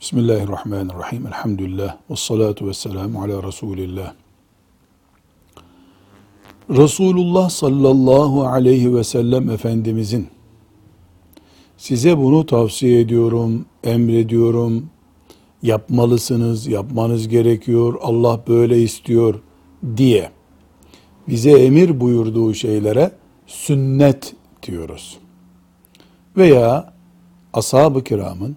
Bismillahirrahmanirrahim. Elhamdülillah. Ve salatu ve selamu ala Resulillah. Resulullah sallallahu aleyhi ve sellem Efendimizin size bunu tavsiye ediyorum, emrediyorum, yapmalısınız, yapmanız gerekiyor, Allah böyle istiyor diye bize emir buyurduğu şeylere sünnet diyoruz. Veya ashab-ı kiramın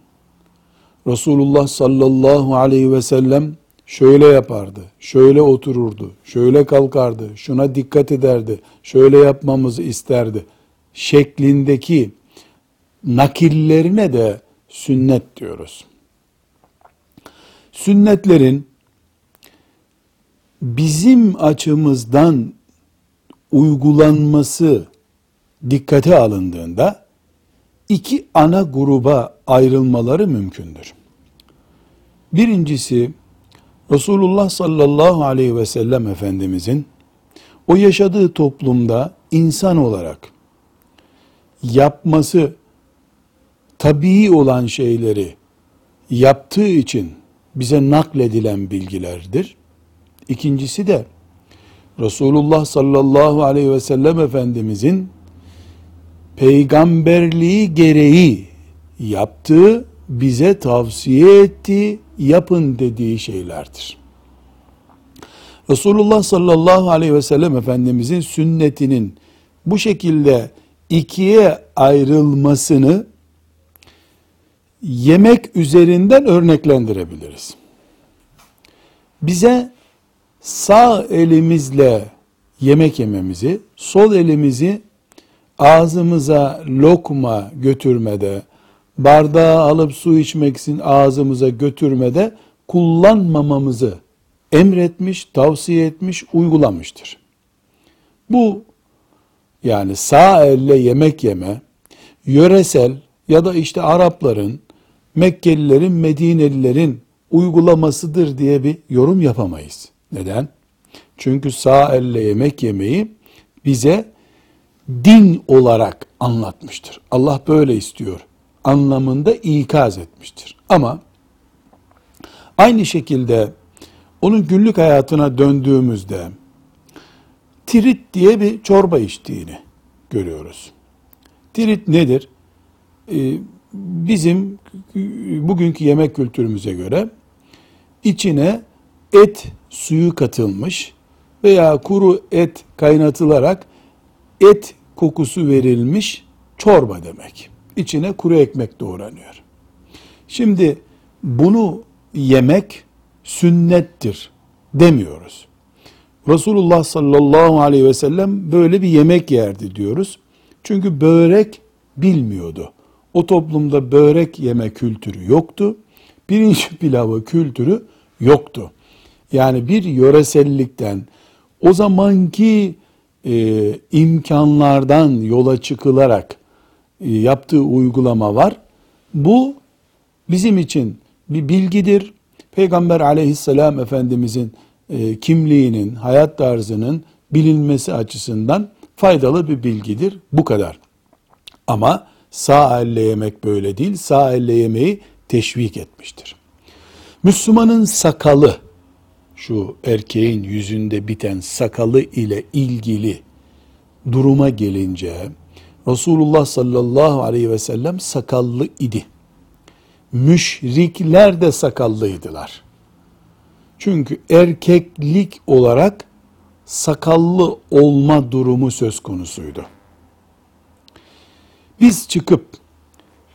Resulullah sallallahu aleyhi ve sellem şöyle yapardı, şöyle otururdu, şöyle kalkardı, şuna dikkat ederdi, şöyle yapmamızı isterdi şeklindeki nakillerine de sünnet diyoruz. Sünnetlerin bizim açımızdan uygulanması dikkate alındığında iki ana gruba ayrılmaları mümkündür. Birincisi Resulullah sallallahu aleyhi ve sellem Efendimizin o yaşadığı toplumda insan olarak yapması tabii olan şeyleri yaptığı için bize nakledilen bilgilerdir. İkincisi de Resulullah sallallahu aleyhi ve sellem Efendimizin peygamberliği gereği yaptığı, bize tavsiye ettiği, yapın dediği şeylerdir. Resulullah sallallahu aleyhi ve sellem Efendimizin sünnetinin bu şekilde ikiye ayrılmasını yemek üzerinden örneklendirebiliriz. Bize sağ elimizle yemek yememizi, sol elimizi ağzımıza lokma götürmede, bardağı alıp su içmek için ağzımıza götürmede kullanmamamızı emretmiş, tavsiye etmiş, uygulamıştır. Bu yani sağ elle yemek yeme, yöresel ya da işte Arapların, Mekkelilerin, Medinelilerin uygulamasıdır diye bir yorum yapamayız. Neden? Çünkü sağ elle yemek yemeyi bize din olarak anlatmıştır. Allah böyle istiyor anlamında ikaz etmiştir. Ama aynı şekilde onun günlük hayatına döndüğümüzde tirit diye bir çorba içtiğini görüyoruz. Tirit nedir? Ee, bizim bugünkü yemek kültürümüze göre içine et suyu katılmış veya kuru et kaynatılarak et kokusu verilmiş çorba demek. İçine kuru ekmek doğranıyor. Şimdi bunu yemek sünnettir demiyoruz. Resulullah sallallahu aleyhi ve sellem böyle bir yemek yerdi diyoruz. Çünkü börek bilmiyordu. O toplumda börek yeme kültürü yoktu. Pirinç pilavı kültürü yoktu. Yani bir yöresellikten o zamanki e, imkanlardan yola çıkılarak yaptığı uygulama var. Bu bizim için bir bilgidir. Peygamber aleyhisselam efendimizin e, kimliğinin, hayat tarzının bilinmesi açısından faydalı bir bilgidir. Bu kadar. Ama sağ elle yemek böyle değil. Sağ elle yemeği teşvik etmiştir. Müslümanın sakalı, şu erkeğin yüzünde biten sakalı ile ilgili duruma gelince Resulullah sallallahu aleyhi ve sellem sakallı idi. Müşrikler de sakallıydılar. Çünkü erkeklik olarak sakallı olma durumu söz konusuydu. Biz çıkıp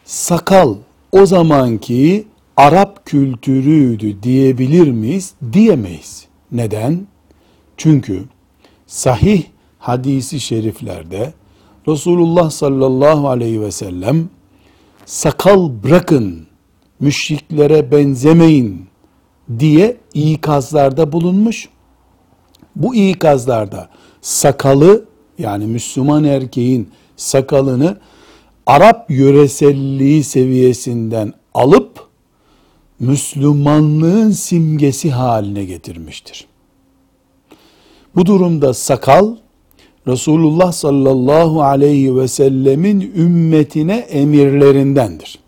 sakal o zamanki Arap kültürüydü diyebilir miyiz? Diyemeyiz. Neden? Çünkü sahih hadisi şeriflerde Resulullah sallallahu aleyhi ve sellem sakal bırakın, müşriklere benzemeyin diye ikazlarda bulunmuş. Bu ikazlarda sakalı yani Müslüman erkeğin sakalını Arap yöreselliği seviyesinden alıp Müslümanlığın simgesi haline getirmiştir. Bu durumda sakal Resulullah sallallahu aleyhi ve sellemin ümmetine emirlerindendir.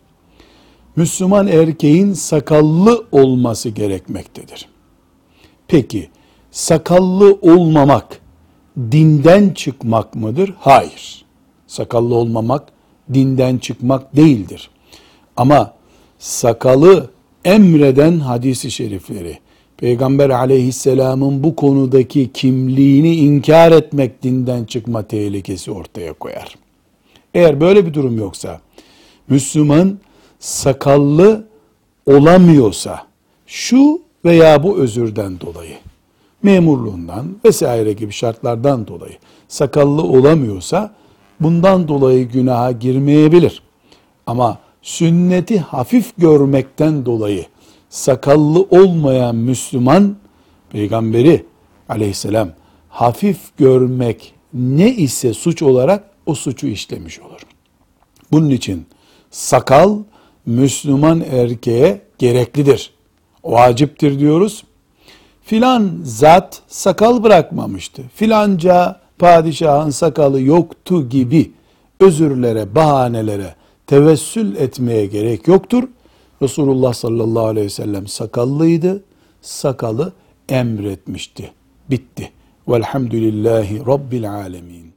Müslüman erkeğin sakallı olması gerekmektedir. Peki sakallı olmamak dinden çıkmak mıdır? Hayır. Sakallı olmamak dinden çıkmak değildir. Ama sakalı emreden hadisi şerifleri, Peygamber aleyhisselamın bu konudaki kimliğini inkar etmek dinden çıkma tehlikesi ortaya koyar. Eğer böyle bir durum yoksa, Müslüman sakallı olamıyorsa, şu veya bu özürden dolayı, memurluğundan vesaire gibi şartlardan dolayı sakallı olamıyorsa, bundan dolayı günaha girmeyebilir. Ama sünneti hafif görmekten dolayı sakallı olmayan Müslüman peygamberi aleyhisselam hafif görmek ne ise suç olarak o suçu işlemiş olur. Bunun için sakal Müslüman erkeğe gereklidir. Vaciptir diyoruz. Filan zat sakal bırakmamıştı. Filanca padişahın sakalı yoktu gibi özürlere, bahanelere tevessül etmeye gerek yoktur. Resulullah sallallahu aleyhi ve sellem sakallıydı. Sakalı emretmişti. Bitti. Velhamdülillahi Rabbil alemin.